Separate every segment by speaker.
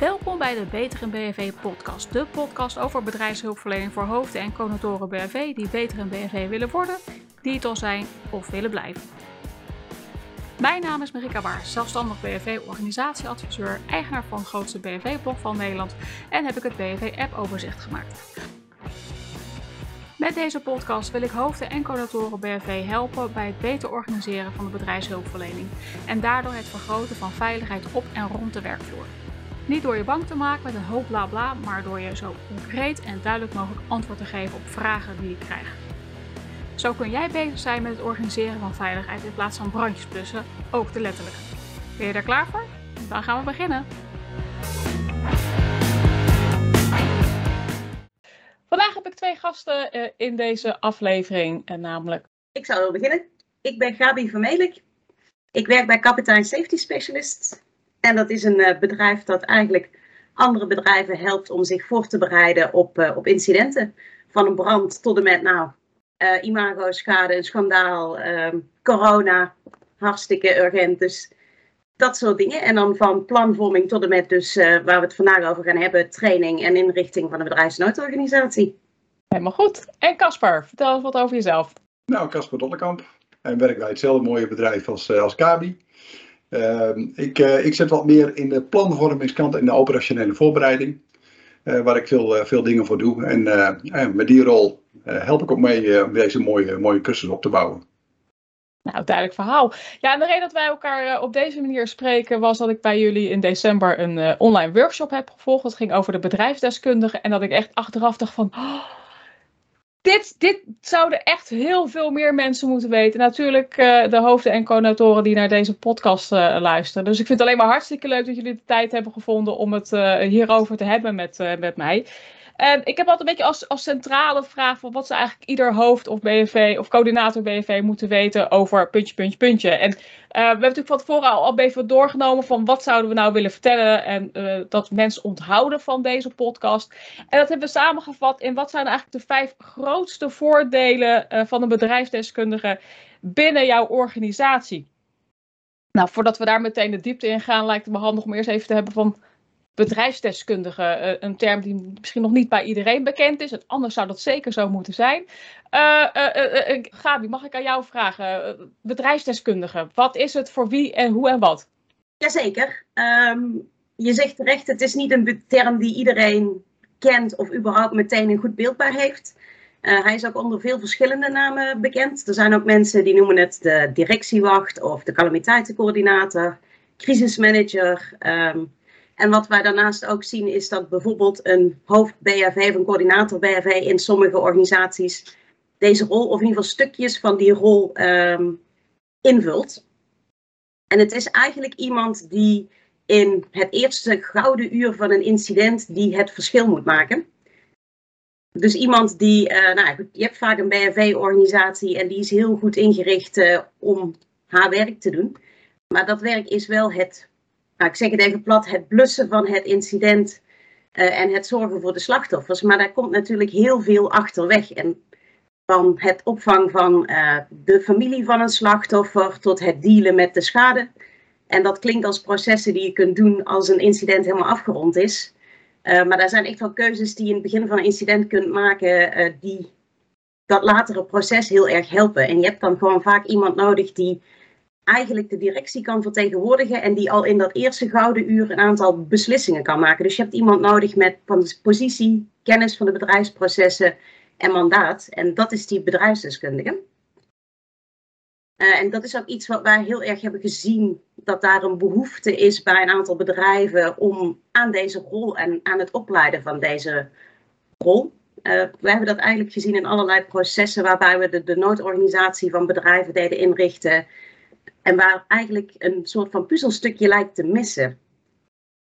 Speaker 1: Welkom bij de Beter in BNV podcast. De podcast over bedrijfshulpverlening voor hoofden en conatoren BNV die beter in BNV willen worden, die het al zijn of willen blijven. Mijn naam is Marika Baars, zelfstandig BNV organisatieadviseur, eigenaar van het grootste BNV-blog van Nederland en heb ik het BNV-app overzicht gemaakt. Met deze podcast wil ik hoofden en coördinatoren BNV helpen bij het beter organiseren van de bedrijfshulpverlening en daardoor het vergroten van veiligheid op en rond de werkvloer. Niet door je bang te maken met een hoop bla bla, maar door je zo concreet en duidelijk mogelijk antwoord te geven op vragen die je krijgt. Zo kun jij bezig zijn met het organiseren van veiligheid in plaats van brandjes blussen, ook de letterlijke. Ben je daar klaar voor? Dan gaan we beginnen. Vandaag heb ik twee gasten eh, in deze aflevering, en namelijk...
Speaker 2: Ik zou wel beginnen. Ik ben Gabi Vermelig. Ik werk bij Kapitein Safety Specialist. En dat is een uh, bedrijf dat eigenlijk andere bedrijven helpt om zich voor te bereiden op, uh, op incidenten. Van een brand tot en met nou, uh, imago-schade, een schandaal, ehm, corona, hartstikke urgent. Dus dat soort dingen. En dan van planvorming tot en met dus waar we het vandaag over gaan hebben, training en inrichting van de bedrijfsnoodorganisatie.
Speaker 1: Helemaal goed. En Caspar, vertel eens wat over jezelf.
Speaker 3: Nou, Caspar Dollekamp. En werk bij hetzelfde mooie bedrijf als, als Kabi. Uh, ik, uh, ik zit wat meer in de planvormingskant en de operationele voorbereiding. Uh, waar ik veel, veel dingen voor doe. En met die rol help ik ook mee om deze mooie, mooie cursus op te bouwen.
Speaker 1: Nou, duidelijk verhaal. Ja, en de reden dat wij elkaar op deze manier spreken was dat ik bij jullie in december een online workshop heb gevolgd. Dat ging over de bedrijfsdeskundige. En dat ik echt achteraf dacht van. Oh, dit, dit zouden echt heel veel meer mensen moeten weten. Natuurlijk uh, de hoofden en coördinatoren die naar deze podcast uh, luisteren. Dus ik vind het alleen maar hartstikke leuk dat jullie de tijd hebben gevonden om het uh, hierover te hebben met, met mij. En ik heb altijd een beetje als, als centrale vraag van wat ze eigenlijk ieder hoofd of BNV of coördinator BNV moeten weten over puntje, puntje, puntje. En uh, we hebben natuurlijk van tevoren al, al even doorgenomen van wat zouden we nou willen vertellen en uh, dat mensen onthouden van deze podcast. En dat hebben we samengevat in wat zijn eigenlijk de vijf grootste voordelen uh, van een bedrijfsdeskundige binnen jouw organisatie. Nou, voordat we daar meteen de diepte in gaan, lijkt het me handig om eerst even te hebben van bedrijfsdeskundige, een term die misschien nog niet bij iedereen bekend is. Anders zou dat zeker zo moeten zijn. Uh, uh, Gabi, mag ik aan jou vragen? bedrijfsdeskundige, wat is het voor wie en hoe en wat?
Speaker 2: Jazeker. Um, je zegt terecht, het is niet een term die iedereen kent of überhaupt meteen een goed beeld bij heeft. hij is ook onder veel verschillende namen bekend. Er zijn ook mensen die noemen het de directiewacht of de calamiteitencoördinator, crisismanager. Um, en wat wij daarnaast ook zien is dat bijvoorbeeld een hoofd BHV of een coördinator BHV in sommige organisaties deze rol, of in ieder geval stukjes van die rol, um, invult. En het is eigenlijk iemand die in het eerste gouden uur van een incident die het verschil moet maken. Dus iemand die, uh, nou je hebt vaak een BHV-organisatie en die is heel goed ingericht uh, om haar werk te doen. Maar dat werk is wel het nou, ik zeg het even plat, het blussen van het incident uh, en het zorgen voor de slachtoffers. Maar daar komt natuurlijk heel veel achterweg. En van het opvang van uh, de familie van een slachtoffer tot het dealen met de schade. En dat klinkt als processen die je kunt doen als een incident helemaal afgerond is. Uh, maar daar zijn echt wel keuzes die je in het begin van een incident kunt maken, die dat latere proces heel erg helpen. En je hebt dan gewoon vaak iemand nodig die eigenlijk de directie kan vertegenwoordigen en die al in dat eerste gouden uur een aantal beslissingen kan maken. Dus je hebt iemand nodig met positie, kennis van de bedrijfsprocessen en mandaat. En dat is die bedrijfsdeskundige. Uh, en dat is ook iets wat wij heel erg hebben gezien, dat daar een behoefte is bij een aantal bedrijven om aan deze rol en aan het opleiden van deze rol. Uh, we hebben dat eigenlijk gezien in allerlei processen waarbij we de, de noodorganisatie van bedrijven deden inrichten en waar eigenlijk een soort van puzzelstukje lijkt te missen.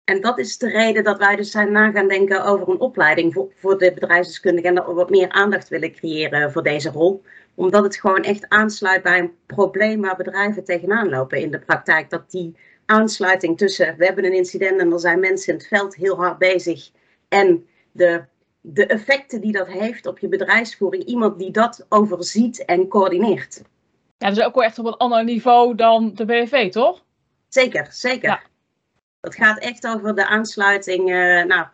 Speaker 2: En dat is de reden dat wij dus zijn na gaan denken over een opleiding voor, voor de bedrijfsdeskundigen. En dat we wat meer aandacht willen creëren voor deze rol. Omdat het gewoon echt aansluit bij een probleem waar bedrijven tegenaan lopen in de praktijk. Dat die aansluiting tussen, we hebben een incident en er zijn mensen in het veld heel hard bezig. En de, de effecten die dat heeft op je bedrijfsvoering. Iemand die dat overziet en coördineert.
Speaker 1: Ja, dus ook wel echt op een ander niveau dan de BV, toch?
Speaker 2: Zeker, zeker. Ja. Dat gaat echt over de aansluiting uh, nou,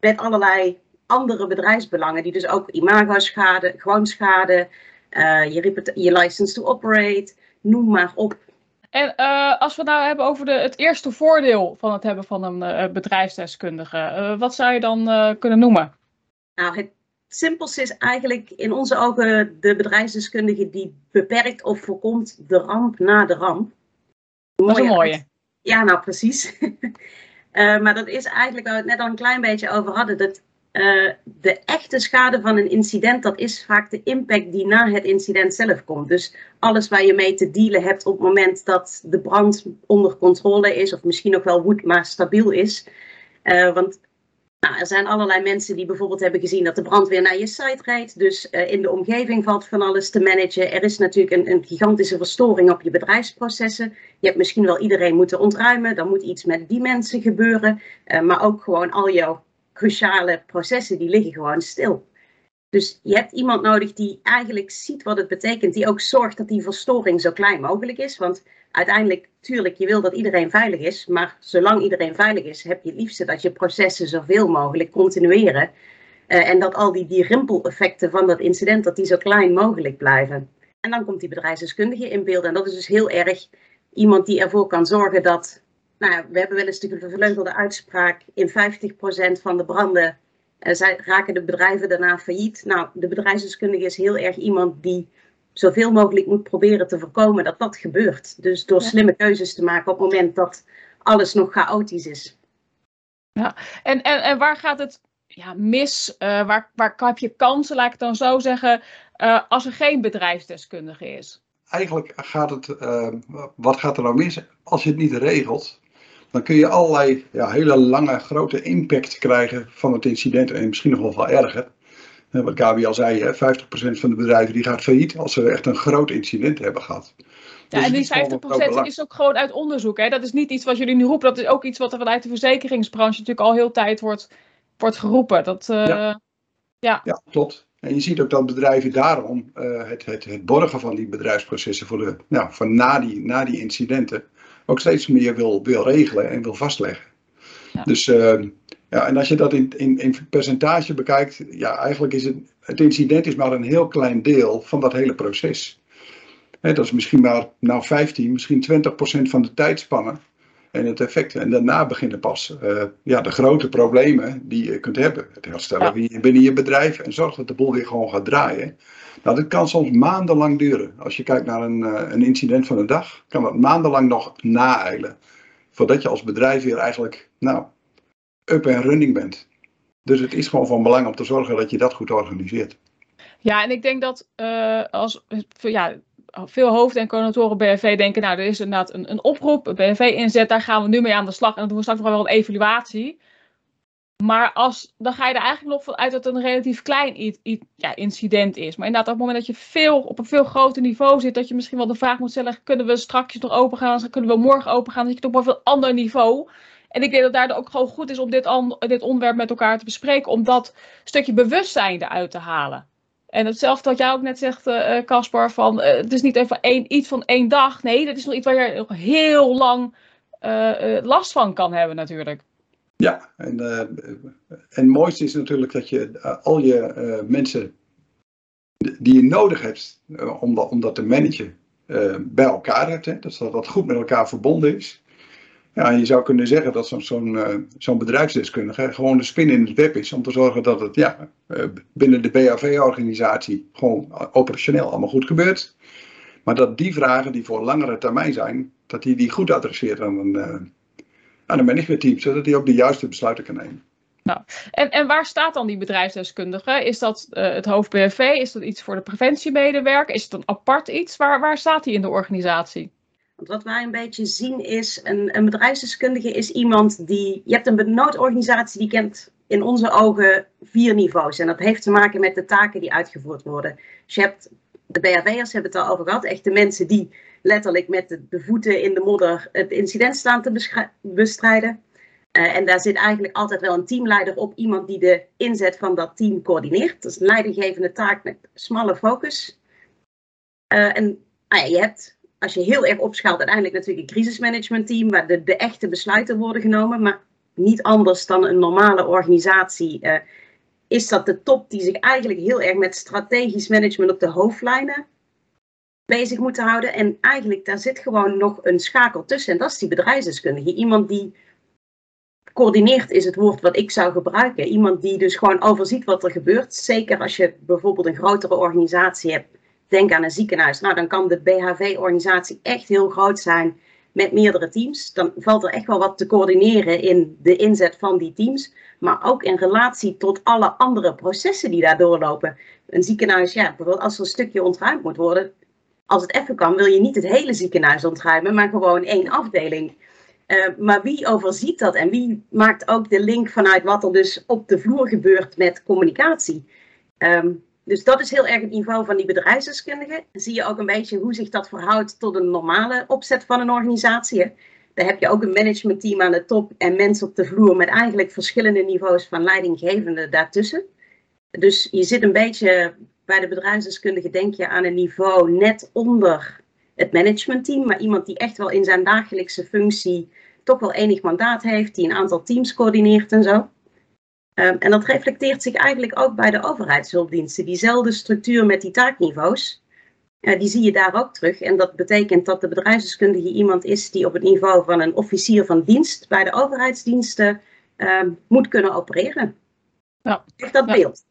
Speaker 2: met allerlei andere bedrijfsbelangen, die dus ook imago-schade, gewoon schade, uh, je, je license to operate, noem maar op.
Speaker 1: En uh, als we het nou hebben over de, het eerste voordeel van het hebben van een bedrijfsdeskundige, wat zou je dan kunnen noemen?
Speaker 2: Nou, het simpelste is eigenlijk in onze ogen de bedrijfsdeskundige die beperkt of voorkomt de ramp na de ramp.
Speaker 1: Dat is een mooie.
Speaker 2: Ja, nou precies. uh, maar dat is eigenlijk waar we het net al een klein beetje over hadden. Dat uh, de echte schade van een incident, dat is vaak de impact die na het incident zelf komt. Dus alles waar je mee te dealen hebt op het moment dat de brand onder controle is, of misschien nog wel woed, maar stabiel is. Uh, want nou, er zijn allerlei mensen die bijvoorbeeld hebben gezien dat de brandweer naar je site rijdt. Dus uh, in de omgeving valt van alles te managen. Er is natuurlijk een, een, gigantische verstoring op je bedrijfsprocessen. Je hebt misschien wel iedereen moeten ontruimen. Dan moet iets met die mensen gebeuren. Uh, maar ook gewoon al jouw cruciale processen, die liggen gewoon stil. Dus je hebt iemand nodig die eigenlijk ziet wat het betekent. Die ook zorgt dat die verstoring zo klein mogelijk is. Want uiteindelijk, tuurlijk, je wil dat iedereen veilig is. Maar zolang iedereen veilig is, heb je het liefste dat je processen zoveel mogelijk continueren. Uh, en dat al die, die rimpeleffecten van dat incident, dat die zo klein mogelijk blijven. En dan komt die bedrijfsdeskundige in beeld. En dat is dus heel erg iemand die ervoor kan zorgen dat... Nou, we hebben wel eens de verleugelde uitspraak... in 50% van de branden zij, raken de bedrijven daarna failliet. Nou, de bedrijfsdeskundige is heel erg iemand die zoveel mogelijk moet proberen te voorkomen dat dat gebeurt. Dus door slimme keuzes te maken op het moment dat alles nog chaotisch is.
Speaker 1: Ja, en, en, en waar gaat het ja, mis? Uh, waar, waar heb je kansen, laat ik het dan zo zeggen, uh, als er geen bedrijfsdeskundige is?
Speaker 3: Eigenlijk gaat het, uh, wat gaat er nou mis? Als je het niet regelt, dan kun je allerlei ja, hele lange, grote impact krijgen van het incident en misschien nog wel veel erger. Wat Gabi al zei, 50% van de bedrijven die gaat failliet als ze echt een groot incident hebben gehad.
Speaker 1: Ja, dus en die 50% is ook gewoon uit onderzoek. Hè? Dat is niet iets wat jullie nu roepen. Dat is ook iets wat er vanuit de verzekeringsbranche natuurlijk al heel tijd wordt, wordt geroepen. Dat, uh, ja.
Speaker 3: ja. Ja. klopt. En je ziet ook dat bedrijven daarom uh, het, het, het borgen van die bedrijfsprocessen voor, de, nou, voor na, die, na die incidenten ook steeds meer wil, wil regelen en wil vastleggen. Ja. Dus uh, ja, en als je dat in, in, in percentage bekijkt, ja, eigenlijk is het, het incident is maar een heel klein deel van dat hele proces. He, dat is misschien maar nou 15, misschien 20 procent van de tijdspannen en het effect. En daarna beginnen pas uh, ja, de grote problemen die je kunt hebben. Het herstellen ja. binnen je bedrijf en zorgen dat de boel weer gewoon gaat draaien. Nou, dat kan soms maandenlang duren. Als je kijkt naar een, uh, een incident van een dag, kan dat maandenlang nog naeilen. Voordat je als bedrijf weer eigenlijk, nou, up en running bent. Dus het is gewoon van belang om te zorgen dat je dat goed organiseert.
Speaker 1: Ja, en ik denk dat uh, als ja, veel hoofden en coördinatoren BFV denken, nou, er is inderdaad een, een oproep, een BFV inzet, daar gaan we nu mee aan de slag. En dan doen we straks nog wel een evaluatie. Maar als, dan ga je er eigenlijk nog van uit dat het een relatief klein ja, incident is. Maar inderdaad, op het moment dat je veel, op een veel groter niveau zit, dat je misschien wel de vraag moet stellen: kunnen we straks nog open gaan? Kunnen we morgen open gaan? Dat je op een veel ander niveau. En ik denk dat daar ook gewoon goed is om dit, dit onderwerp met elkaar te bespreken, om dat stukje bewustzijn eruit te halen. En hetzelfde wat jij ook net zegt, Caspar, uh, van uh, het is niet even één, iets van één dag. Nee, dat is nog iets waar je nog heel lang last van kan hebben natuurlijk.
Speaker 3: Ja, en, en het mooiste is natuurlijk dat je al je mensen die je nodig hebt om, dat, om dat te managen, bij elkaar hebt. Hè? Dat dat goed met elkaar verbonden is. Ja, je zou kunnen zeggen dat zo'n zo'n zo'n bedrijfsdeskundige gewoon de spin in het web is om te zorgen dat het ja, binnen de BAV-organisatie gewoon operationeel allemaal goed gebeurt. Maar dat die vragen die voor langere termijn zijn, dat die, die goed adresseert aan een, aan een managementteam, zodat hij ook de juiste besluiten kan nemen.
Speaker 1: Nou, en, en waar staat dan die bedrijfsdeskundige? Is dat het hoofd BFV? Is dat iets voor de preventiemedewerker? Is het een apart iets? Waar, waar staat hij in de organisatie?
Speaker 2: Want wat wij een beetje zien is, een, een bedrijfsdeskundige is iemand die, je hebt een noodorganisatie die kent in onze ogen vier niveaus. En dat heeft te maken met de taken die uitgevoerd worden. Dus je hebt, de BHV'ers hebben het al over gehad, echt de mensen die letterlijk met de voeten in de modder het incident staan te bestrijden. Uh, en daar zit eigenlijk altijd wel een teamleider op, iemand die de inzet van dat team coördineert. Dat is leidinggevende taak met smalle focus. Uh, en ja, je hebt als je heel erg opschaalt, uiteindelijk natuurlijk een crisismanagement team waar de, de echte besluiten worden genomen. Maar niet anders dan een normale organisatie. Uh, is dat de top die zich eigenlijk heel erg met strategisch management op de hoofdlijnen bezig moeten houden. En eigenlijk daar zit gewoon nog een schakel tussen. En dat is die bedrijfsdeskundige. Iemand die coördineert is het woord wat ik zou gebruiken. Iemand die dus gewoon overziet wat er gebeurt. Zeker als je bijvoorbeeld een grotere organisatie hebt. Denk aan een ziekenhuis. Nou, dan kan de BHV-organisatie echt heel groot zijn met meerdere teams. Dan valt er echt wel wat te coördineren in de inzet van die teams. Maar ook in relatie tot alle andere processen die daar doorlopen. Een ziekenhuis, ja, bijvoorbeeld als er een stukje ontruimd moet worden. Als het even kan, wil je niet het hele ziekenhuis ontruimen, maar gewoon één afdeling. Uh, maar wie overziet dat en wie maakt ook de link vanuit wat er dus op de vloer gebeurt met communicatie? Um, dus dat is heel erg het niveau van die bedrijfsdeskundigen. Zie je ook een beetje hoe zich dat verhoudt tot een normale opzet van een organisatie. Daar heb je ook een managementteam aan de top en mensen op de vloer met eigenlijk verschillende niveaus van leidinggevende daartussen. Dus je zit een beetje bij de bedrijfsdeskundige, denk je aan een niveau net onder het managementteam, maar iemand die echt wel in zijn dagelijkse functie toch wel enig mandaat heeft, die een aantal teams coördineert en zo. Um, en dat reflecteert zich eigenlijk ook bij de overheidshulpdiensten. Diezelfde structuur met die taakniveaus, uh, die zie je daar ook terug. En dat betekent dat de bedrijfsdeskundige iemand is die op het niveau van een officier van dienst bij de overheidsdiensten um, moet kunnen opereren. Ja. Echt dat
Speaker 1: ja.
Speaker 2: beeld.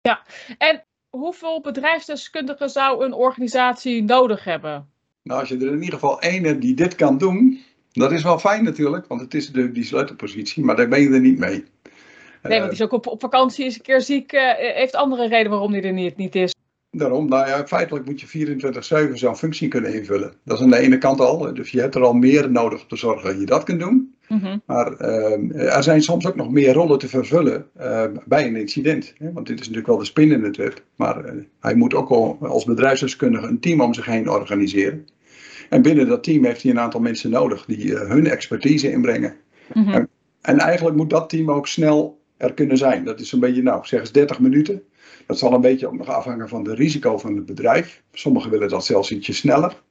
Speaker 1: Ja, en hoeveel bedrijfsdeskundigen zou een organisatie nodig hebben?
Speaker 3: Nou, als je er in ieder geval één hebt die dit kan doen, dat is wel fijn natuurlijk, want het is de, die sleutelpositie, maar daar ben je er niet mee.
Speaker 1: Nee, want die is ook op, op vakantie, is een keer ziek, uh, heeft andere reden waarom die er niet, niet is.
Speaker 3: Daarom, nou ja, feitelijk moet je 24-7 zo'n functie kunnen invullen. Dat is aan de ene kant al, dus je hebt er al meer nodig om te zorgen dat je dat kunt doen. Mm -hmm. Maar uh, er zijn soms ook nog meer rollen te vervullen uh, bij een incident. Hè? Want dit is natuurlijk wel de spin in het web. Maar hij moet ook al als bedrijfsdeskundige een team om zich heen organiseren. En binnen dat team heeft hij een aantal mensen nodig die hun expertise inbrengen. Mm -hmm. en, en eigenlijk moet dat team ook snel er kunnen zijn. Dat is een beetje, nou, zeg eens 30 minuten. Dat zal een beetje ook nog afhangen van de risico van het bedrijf. Sommigen willen dat zelfs ietsje sneller.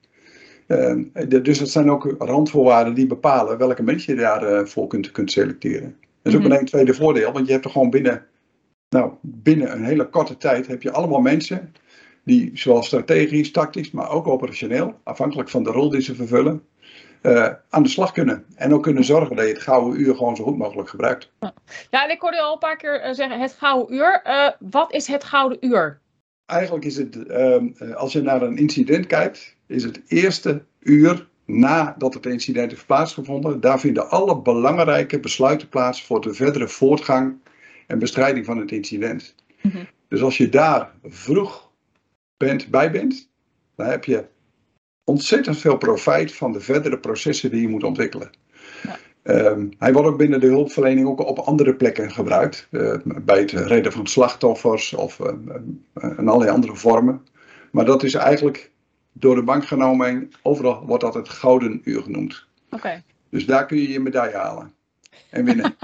Speaker 3: Uh, dus dat zijn ook randvoorwaarden die bepalen welke mensen je daarvoor uh, kunt, kunt selecteren. Dat is ook mm -hmm. een tweede voordeel, want je hebt er gewoon binnen, nou, binnen een hele korte tijd heb je allemaal mensen die zowel strategisch, tactisch, maar ook operationeel, afhankelijk van de rol die ze vervullen, uh, aan de slag kunnen. En ook kunnen zorgen dat je het gouden uur gewoon zo goed mogelijk gebruikt.
Speaker 1: Ja, en ik hoorde al een paar keer uh, zeggen het gouden uur. Uh, wat is het gouden uur?
Speaker 3: Eigenlijk is het, ehm, als je naar een incident kijkt, is het eerste uur nadat het incident heeft plaatsgevonden. Daar vinden alle belangrijke besluiten plaats voor de verdere voortgang en bestrijding van het incident. Mm -hmm. Dus als je daar vroeg bent, bij bent, dan heb je ontzettend veel profijt van de verdere processen die je moet ontwikkelen. Ja. Um, hij wordt ook binnen de hulpverlening ook op andere plekken gebruikt. Uh, bij het redden van slachtoffers of uh, in allerlei andere vormen. Maar dat is eigenlijk door de bank genomen, overal wordt dat het gouden uur genoemd.
Speaker 1: Okay.
Speaker 3: Dus daar kun je je medaille halen en winnen.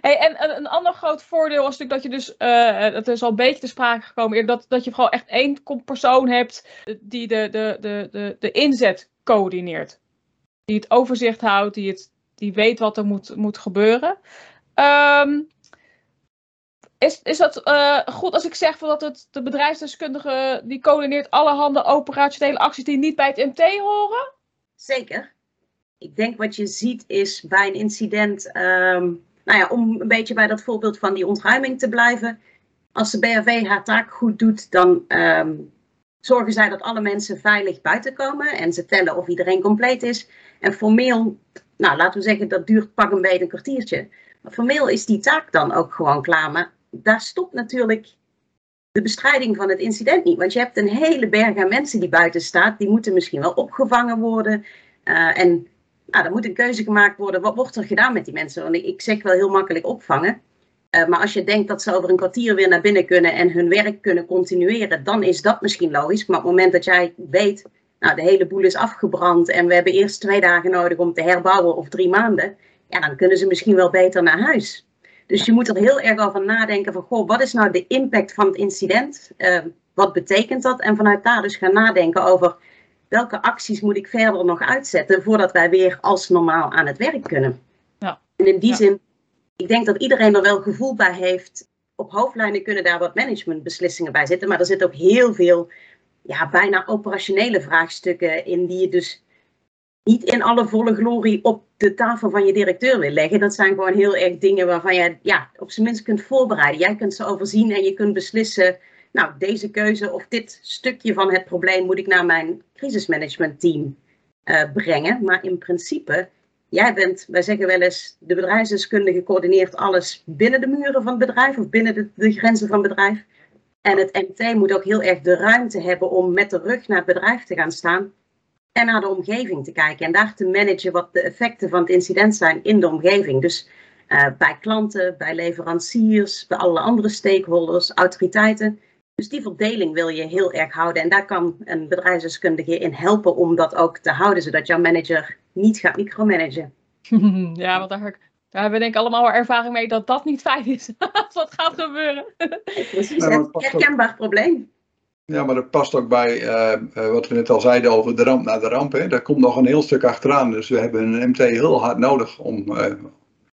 Speaker 1: Hey, en een ander groot voordeel was natuurlijk dat je dus, uh, dat is al een beetje te sprake gekomen, dat, dat je gewoon echt één persoon hebt die de, de, de, de, de inzet coördineert. Die het overzicht houdt, die, het, die weet wat er moet, moet gebeuren. Um, is, is dat uh, goed als ik zeg dat het, de bedrijfsdeskundige die coördineert allerhande operationele acties die niet bij het MT horen?
Speaker 2: Zeker. Ik denk wat je ziet is bij een incident. Um nou ja, om een beetje bij dat voorbeeld van die ontruiming te blijven. Als de BHV haar taak goed doet, dan um, zorgen zij dat alle mensen veilig buiten komen. En ze tellen of iedereen compleet is. En formeel, nou laten we zeggen, dat duurt pak een beetje een kwartiertje. Maar formeel is die taak dan ook gewoon klaar. Maar daar stopt natuurlijk de bestrijding van het incident niet. Want je hebt een hele berg aan mensen die buiten staat. Die moeten misschien wel opgevangen worden. Uh, en nou, er moet een keuze gemaakt worden. Wat wordt er gedaan met die mensen? Want ik zeg wel heel makkelijk opvangen. Uh, maar als je denkt dat ze over een kwartier weer naar binnen kunnen en hun werk kunnen continueren, dan is dat misschien logisch. Maar op het moment dat jij weet, nou, de hele boel is afgebrand en we hebben eerst twee dagen nodig om te herbouwen of drie maanden, ja, dan kunnen ze misschien wel beter naar huis. Dus je moet er heel erg over nadenken van, goh, wat is nou de impact van het incident? Uh, wat betekent dat? En vanuit daar dus gaan nadenken over welke acties moet ik verder nog uitzetten voordat wij weer als normaal aan het werk kunnen.
Speaker 1: Ja.
Speaker 2: En in die
Speaker 1: Ja.
Speaker 2: zin, ik denk dat iedereen er wel gevoel bij heeft. Op hoofdlijnen kunnen daar wat managementbeslissingen bij zitten, maar er zit ook heel veel, ja, bijna operationele vraagstukken in die je dus niet in alle volle glorie op de tafel van je directeur wil leggen. Dat zijn gewoon heel erg dingen waarvan je ja, op zijn minst kunt voorbereiden. Jij kunt ze overzien en je kunt beslissen, nou, deze keuze of dit stukje van het probleem moet ik naar mijn crisismanagementteam eh, brengen. Maar in principe, jij bent, wij zeggen wel eens, de bedrijfsdeskundige coördineert alles binnen de muren van het bedrijf of binnen de, grenzen van het bedrijf. En het MT moet ook heel erg de ruimte hebben om met de rug naar het bedrijf te gaan staan en naar de omgeving te kijken. En daar te managen wat de effecten van het incident zijn in de omgeving. Dus eh, bij klanten, bij leveranciers, bij alle andere stakeholders, autoriteiten. Dus die verdeling wil je heel erg houden. En daar kan een bedrijfsdeskundige in helpen om dat ook te houden, zodat jouw manager niet gaat micromanagen.
Speaker 1: ja, want daar, daar hebben we denk ik allemaal wel ervaring mee dat dat niet fijn is als dat gaat gebeuren.
Speaker 2: Precies,
Speaker 3: ook-
Speaker 2: herkenbaar probleem.
Speaker 3: Ja, maar dat past ook bij eh, eh, wat we net al zeiden over de ramp naar de ramp. Hè. Daar komt nog een heel stuk achteraan. Dus we hebben een MT heel hard nodig om eh,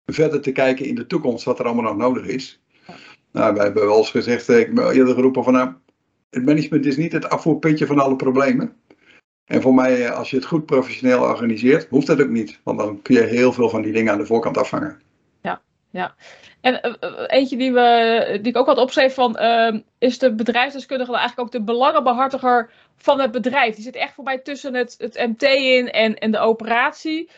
Speaker 3: verder te kijken in de toekomst wat er allemaal nog nodig is. Nou, we hebben wel eens gezegd, ik heb eerder geroepen van nou, het management is niet het afvoerputje van alle problemen. En voor mij, eh, als je het goed professioneel organiseert, hoeft dat ook niet. Want dan kun je heel veel van die dingen aan de voorkant afvangen.
Speaker 1: En eh, eh, eentje die, we, die ik ook had opgeschreven van, ehm, is de bedrijfsdeskundige eigenlijk ook de belangenbehartiger van het bedrijf. Die zit echt voor mij tussen het, het MT in en, en de operatie.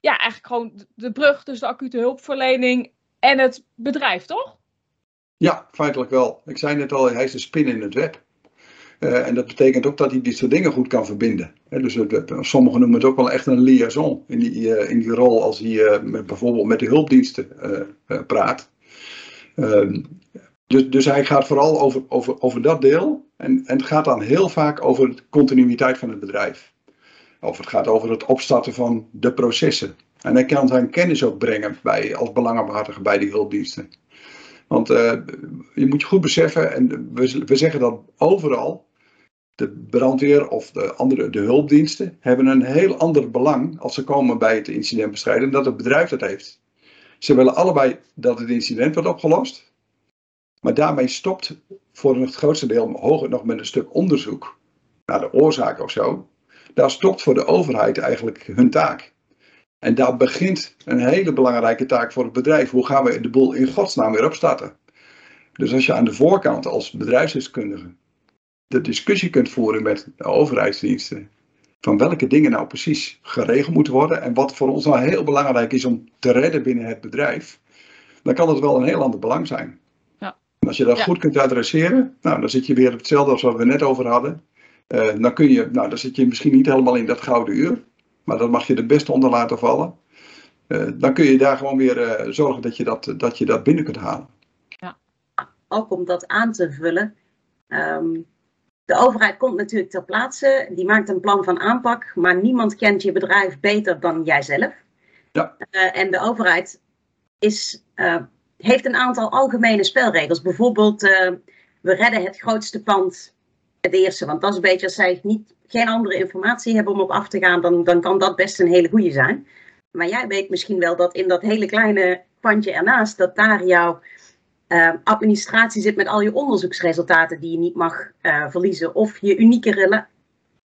Speaker 1: Ja, eigenlijk gewoon de brug tussen de acute hulpverlening en het bedrijf, toch?
Speaker 3: Ja, feitelijk wel. Ik zei net al, hij is de spin in het web. Eh, en dat betekent ook dat hij dit soort dingen goed kan verbinden. Hè, dus het, sommigen noemen het ook wel echt een liaison in die, eh, in die rol als hij eh, bijvoorbeeld met de hulpdiensten praat. Ehm, dus, dus hij gaat vooral over, over, over dat deel. En, en het gaat dan heel vaak over de continuïteit van het bedrijf. Of het gaat over het opstarten van de processen. En hij kan zijn kennis ook brengen bij, als belangenbehartiger bij die hulpdiensten. Want eh, je moet je goed beseffen, en we, we zeggen dat overal, de brandweer of de andere de hulpdiensten hebben een heel ander belang als ze komen bij het incident bestrijden dat het bedrijf dat heeft. Ze willen allebei dat het incident wordt opgelost, maar daarmee stopt voor het grootste deel, hoger nog met een stuk onderzoek naar de oorzaak of zo, daar stopt voor de overheid eigenlijk hun taak. En daar begint een hele belangrijke taak voor het bedrijf. Hoe gaan we de boel in godsnaam weer opstarten? Dus als je aan de voorkant als bedrijfsdeskundige de discussie kunt voeren met de overheidsdiensten. Van welke dingen nou precies geregeld moeten worden. En wat voor ons nou heel belangrijk is om te redden binnen het bedrijf. Dan kan het wel een heel ander belang zijn.
Speaker 1: Ja.
Speaker 3: En als je dat
Speaker 1: Ja.
Speaker 3: goed kunt adresseren. Nou, dan zit je weer op hetzelfde als wat we net over hadden. Eh, dan kun je, nou, dan zit je misschien niet helemaal in dat gouden uur. Maar dat mag je er best onder laten vallen. Eh, dan kun je daar gewoon weer eh, zorgen dat je dat, dat je dat binnen kunt halen.
Speaker 2: ook om dat aan te vullen. Ehm, de overheid komt natuurlijk ter plaatse, die maakt een plan van aanpak, maar niemand kent je bedrijf beter dan jijzelf.
Speaker 3: Ja.
Speaker 2: Eh, en de overheid is, eh, heeft een aantal algemene spelregels. Bijvoorbeeld, eh, we redden het grootste pand het eerste. Want dat is een beetje, als zij niet, geen andere informatie hebben om op af te gaan, dan, dan kan dat best een hele goede zijn. Maar jij weet misschien wel dat in dat hele kleine pandje ernaast, dat daar jouw eh, administratie zit met al je onderzoeksresultaten die je niet mag eh, verliezen. Of je unieke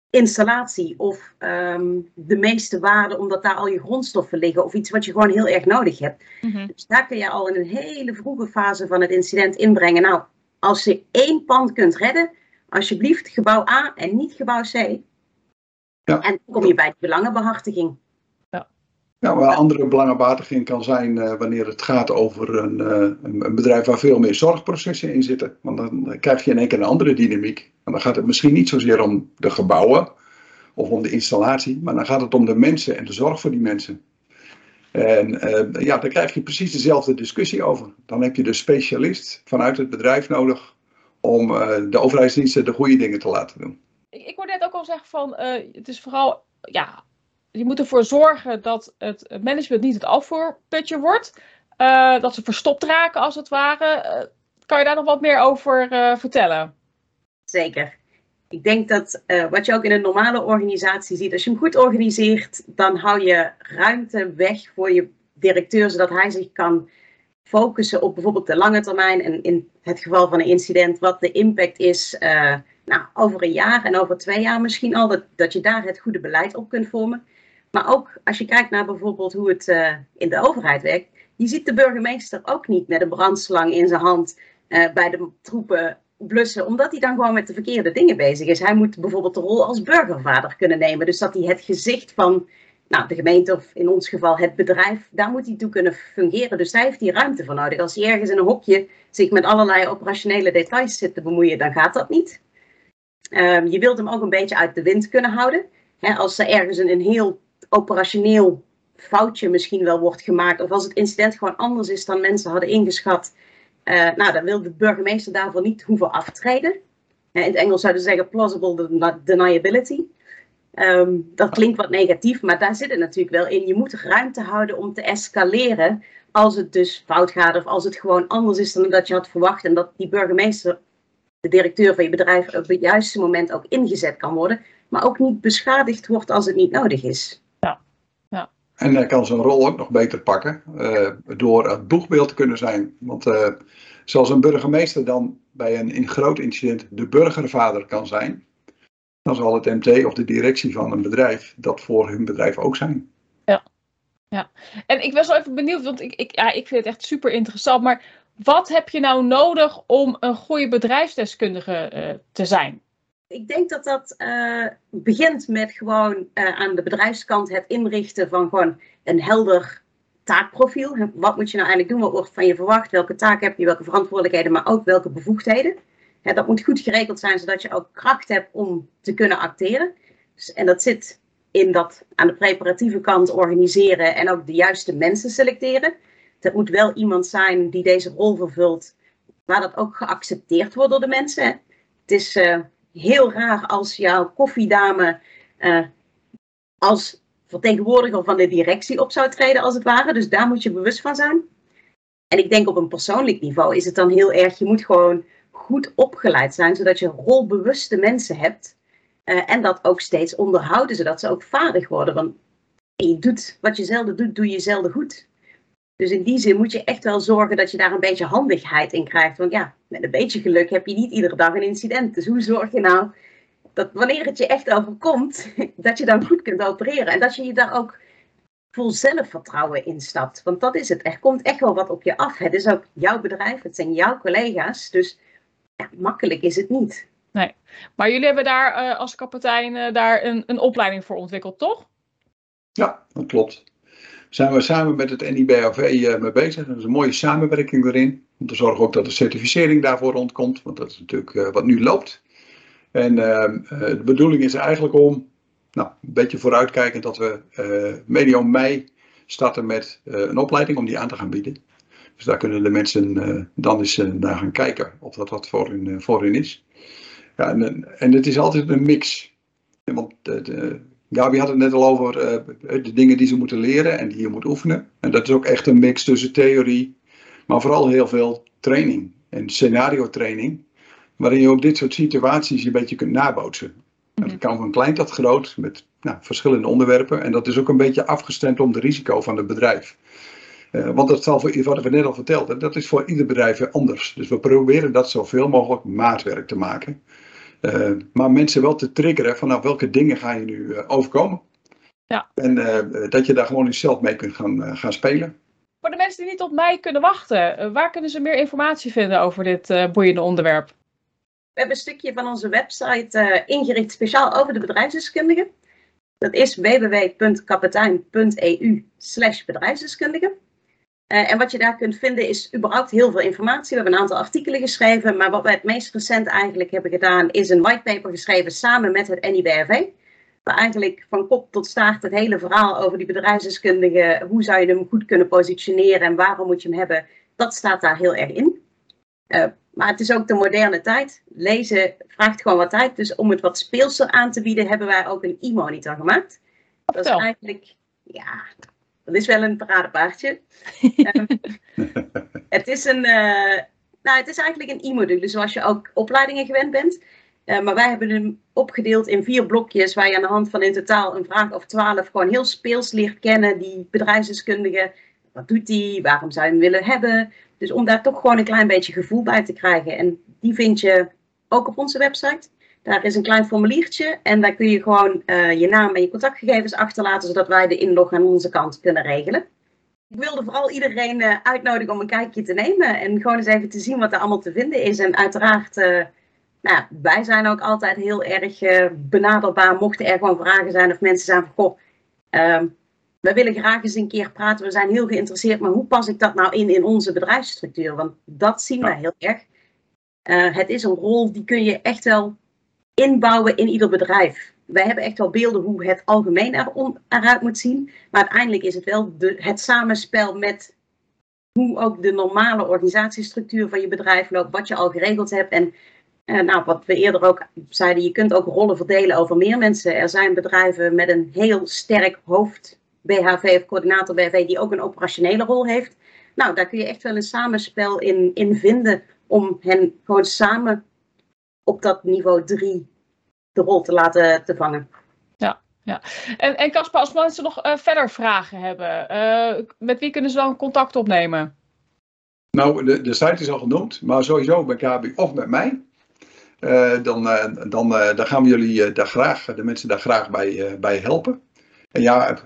Speaker 2: installatie of ehm, de meeste waarde omdat daar al je grondstoffen liggen of iets wat je gewoon heel erg nodig hebt.
Speaker 1: Mhm.
Speaker 2: Dus daar kun je al in een hele vroege fase van het incident inbrengen. Nou, als je één pand kunt redden, alsjeblieft gebouw A en niet gebouw C.
Speaker 3: Ja.
Speaker 2: En dan kom je bij de belangenbehartiging.
Speaker 3: Ja, maar een andere belangenbehartiging kan zijn eh, wanneer het gaat over een, eh, een, een bedrijf waar veel meer zorgprocessen in zitten. Want dan krijg je in één keer een andere dynamiek. En dan gaat het misschien niet zozeer om de gebouwen of om de installatie, maar dan gaat het om de mensen en de zorg voor die mensen. En eh, ja, dan krijg je precies dezelfde discussie over. Dan heb je de specialist vanuit het bedrijf nodig om eh, de overheidsdiensten de goede dingen te laten doen.
Speaker 1: Ik, ik hoorde net ook al zeggen van, eh, het is vooral, ja, je moet ervoor zorgen dat het management niet het afvoerputje wordt. eh, dat ze verstopt raken als het ware. Eh, kan je daar nog wat meer over eh, vertellen?
Speaker 2: Zeker. Ik denk dat uh, wat je ook in een normale organisatie ziet, als je hem goed organiseert, dan hou je ruimte weg voor je directeur, zodat hij zich kan focussen op bijvoorbeeld de lange termijn en in het geval van een incident, wat de impact is uh, nou, over een jaar en over twee jaar misschien al, dat, dat je daar het goede beleid op kunt vormen. Maar ook als je kijkt naar bijvoorbeeld hoe het uh, in de overheid werkt, je ziet de burgemeester ook niet met een brandslang in zijn hand uh, bij de troepen blussen, omdat hij dan gewoon met de verkeerde dingen bezig is. Hij moet bijvoorbeeld de rol als burgervader kunnen nemen. Dus dat hij het gezicht van nou, de gemeente of in ons geval het bedrijf, daar moet hij toe kunnen fungeren. Dus daar heeft hij ruimte voor nodig. Als hij ergens in een hokje zich met allerlei operationele details zit te bemoeien, dan gaat dat niet. Um, je wilt hem ook een beetje uit de wind kunnen houden. als er ergens een, heel operationeel foutje misschien wel wordt gemaakt, of als het incident gewoon anders is dan mensen hadden ingeschat, uh, nou, dan wil de burgemeester daarvoor niet hoeven aftreden. in het Engels zouden ze zeggen plausible deniability. Um, dat klinkt wat negatief, maar daar zit het natuurlijk wel in. Je moet ruimte houden om te escaleren als het dus fout gaat of als het gewoon anders is dan dat je had verwacht en dat die burgemeester, de directeur van je bedrijf, op het juiste moment ook ingezet kan worden, maar ook niet beschadigd wordt als het niet nodig is.
Speaker 1: Ja. ja.
Speaker 3: En hij kan zijn rol ook nog beter pakken uh, door het boegbeeld te kunnen zijn. Want uh, zoals een burgemeester dan bij een in groot incident de burgervader kan zijn, dan zal het MT of de directie van een bedrijf dat voor hun bedrijf ook zijn.
Speaker 1: Ja, ja. en ik was wel even benieuwd, want ik, ik, ja, ik vind het echt super interessant. Maar wat heb je nou nodig om een goede bedrijfsdeskundige uh, te zijn?
Speaker 2: Ik denk dat dat uh, begint met gewoon uh, aan de bedrijfskant het inrichten van gewoon een helder taakprofiel. Wat moet je nou eigenlijk doen? Wat wordt van je verwacht? Welke taak heb je? Welke verantwoordelijkheden? Maar ook welke bevoegdheden? Dat moet goed geregeld zijn, zodat je ook kracht hebt om te kunnen acteren. Dus, en dat zit in dat aan de preparatieve kant organiseren en ook de juiste mensen selecteren. Het moet wel iemand zijn die deze rol vervult, waar dat ook geaccepteerd wordt door de mensen. Het is uh, heel raar als jouw koffiedame uh, als vertegenwoordiger van de directie op zou treden, als het ware. Dus daar moet je bewust van zijn. En ik denk op een persoonlijk niveau is het dan heel erg, je moet gewoon goed opgeleid zijn, zodat je rolbewuste mensen hebt. Uh, en dat ook steeds onderhouden, zodat ze ook vaardig worden. Want je doet wat je zelden doet, doe je zelden goed. Dus in die zin moet je echt wel zorgen dat je daar een beetje handigheid in krijgt. Want ja, met een beetje geluk heb je niet iedere dag een incident. Dus hoe zorg je nou dat wanneer het je echt overkomt, dat je dan goed kunt opereren. En dat je je daar ook vol zelfvertrouwen instapt. Want dat is het. Er komt echt wel wat op je af. Het is ook jouw bedrijf, het zijn jouw collega's. Dus ja, makkelijk is het niet.
Speaker 1: Nee, maar jullie hebben daar uh, als kapitein uh, daar een, een opleiding voor ontwikkeld, toch?
Speaker 3: Ja, dat klopt. Zijn we samen met het NIBAV uh, eh, mee bezig. Er is een mooie samenwerking erin. Om te zorgen ook dat de certificering daarvoor rondkomt. Want dat is natuurlijk wat nu loopt. En ehm, de bedoeling is eigenlijk om, nou, een beetje vooruitkijkend, dat we medio mei starten met een opleiding om die aan te gaan bieden. Dus daar kunnen de mensen uh, dan eens naar gaan kijken of dat wat voor hun, uh, voor hun is. Ja, en, en het is altijd een mix. Want de, Gabi had het net al over de dingen die ze moeten leren en die je moet oefenen. En dat is ook echt een mix tussen theorie, maar vooral heel veel training en scenario training. Waarin je ook dit soort situaties een beetje kunt nabootsen. Dat kan van klein tot groot met nou, verschillende onderwerpen. En dat is ook een beetje afgestemd om de risico van het bedrijf. Uh, want dat zal voor, wat we net al vertelden, dat is voor ieder bedrijf anders. Dus we proberen dat zoveel mogelijk maatwerk te maken. Uh, maar mensen wel te triggeren van nou, welke dingen ga je nu uh, overkomen.
Speaker 1: Ja.
Speaker 3: En dat je daar gewoon eens zelf mee kunt gaan, gaan spelen.
Speaker 1: Voor de mensen die niet tot mei kunnen wachten, waar kunnen ze meer informatie vinden over dit boeiende onderwerp?
Speaker 2: We hebben een stukje van onze website ingericht speciaal over de bedrijfsdeskundigen. Dat is www.kapitein.eu slash bedrijfsdeskundigen. Uh, en wat je daar kunt vinden is überhaupt heel veel informatie. We hebben een aantal artikelen geschreven, maar wat wij het meest recent eigenlijk hebben gedaan is een whitepaper geschreven samen met het NIBRV. Waar eigenlijk van kop tot staart het hele verhaal over die bedrijfsdeskundige, hoe zou je hem goed kunnen positioneren en waarom moet je hem hebben, dat staat daar heel erg in. Uh, maar het is ook de moderne tijd. Lezen vraagt gewoon wat tijd. Dus om het wat speelser aan te bieden, hebben wij ook een e-monitor gemaakt. Dat is eigenlijk, ja, dat is wel een paradepaardje. um, het, is een, uh, nou, het is eigenlijk een e-module, zoals je ook opleidingen gewend bent. Uh, maar wij hebben hem opgedeeld in vier blokjes waar je aan de hand van in totaal een vraag of twaalf gewoon heel speels leert kennen. Die bedrijfsdeskundige, wat doet die, waarom zou je hem willen hebben? Dus om daar toch gewoon een klein beetje gevoel bij te krijgen. En die vind je ook op onze website. Daar is een klein formuliertje en daar kun je gewoon uh, je naam en je contactgegevens achterlaten, zodat wij de inlog aan onze kant kunnen regelen. Ik wilde vooral iedereen uh, uitnodigen om een kijkje te nemen en gewoon eens even te zien wat er allemaal te vinden is. En uiteraard, uh, nou, wij zijn ook altijd heel erg benaderbaar, mochten er gewoon vragen zijn of mensen zijn van, goh, ehm, we willen graag eens een keer praten, we zijn heel geïnteresseerd, maar hoe pas ik dat nou in in onze bedrijfsstructuur? Want dat zien wij heel erg. het is een rol die kun je echt wel inbouwen in ieder bedrijf. Wij hebben echt wel beelden hoe het algemeen eruit moet zien. Maar uiteindelijk is het wel de, het samenspel met hoe ook de normale organisatiestructuur van je bedrijf loopt, wat je al geregeld hebt. En eh, nou, wat we eerder ook zeiden, je kunt ook rollen verdelen over meer mensen. Er zijn bedrijven met een heel sterk hoofd BHV of coördinator BHV die ook een operationele rol heeft. Nou, daar kun je echt wel een samenspel in, in vinden om hen gewoon samen op dat niveau 3 de rol te laten te vangen.
Speaker 1: Ja, ja. En, en Caspar, als mensen nog uh, verder vragen hebben, uh, met wie kunnen ze dan contact opnemen?
Speaker 3: Nou, de, de site is al genoemd, maar sowieso bij KB of met mij. Uh, dan, dan, dan gaan we jullie daar graag, de mensen daar graag bij, bij helpen. En ja,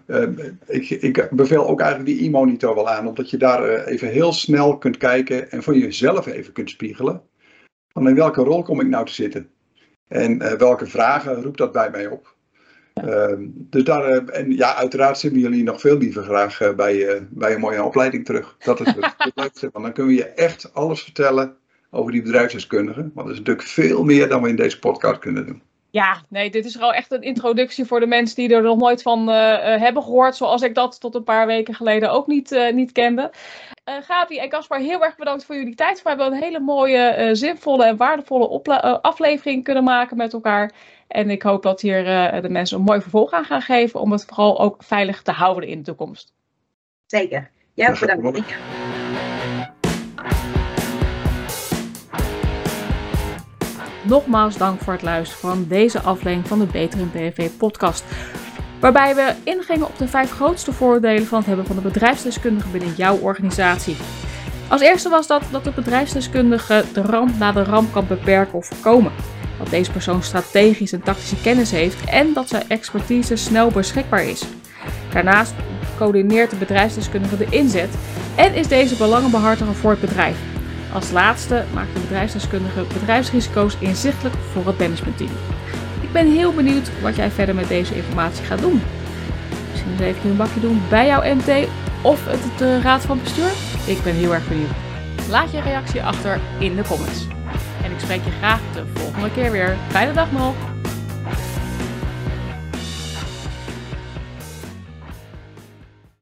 Speaker 3: ik, ik beveel ook eigenlijk die e-monitor wel aan, omdat je daar even heel snel kunt kijken en voor jezelf even kunt spiegelen van in welke rol kom ik nou te zitten? En uh, welke vragen roept dat bij mij op? Uh, dus daar, uh, en ja, uiteraard zien we jullie nog veel liever graag uh, bij, bij een mooie opleiding terug. Dat is het, het leukste. Want dan kunnen we je echt alles vertellen over die bedrijfsdeskundigen. Want dat is natuurlijk veel meer dan we in deze podcast kunnen doen.
Speaker 1: Ja, nee, dit is gewoon echt een introductie voor de mensen die er nog nooit van hebben gehoord. Zoals ik dat tot een paar weken geleden ook niet, niet kende. Uh, Gabi en Caspar, heel erg bedankt voor jullie tijd. We hebben een hele mooie, uh, zinvolle en waardevolle uh, aflevering kunnen maken met elkaar. En ik hoop dat hier de mensen een mooi vervolg aan gaan geven om het vooral ook veilig te houden in de toekomst.
Speaker 2: Zeker. Ja, bedankt.
Speaker 1: Nogmaals dank voor het luisteren van deze aflevering van de Beter in BV podcast. Waarbij we ingingen op de vijf grootste voordelen van het hebben van de bedrijfsdeskundige binnen jouw organisatie. Als eerste was dat dat de bedrijfsdeskundige de ramp na de ramp kan beperken of voorkomen. Dat deze persoon strategisch en tactische kennis heeft en dat zijn expertise snel beschikbaar is. Daarnaast coördineert de bedrijfsdeskundige de inzet en is deze belangenbehartiger voor het bedrijf. Als laatste maakt de bedrijfsdeskundige bedrijfsrisico's inzichtelijk voor het managementteam. Ik ben heel benieuwd wat jij verder met deze informatie gaat doen. Misschien eens even een bakje doen bij jouw MT of het, de raad van bestuur. Ik ben heel erg benieuwd. Laat je reactie achter in de comments. En ik spreek je graag de volgende keer weer. Fijne dag nog!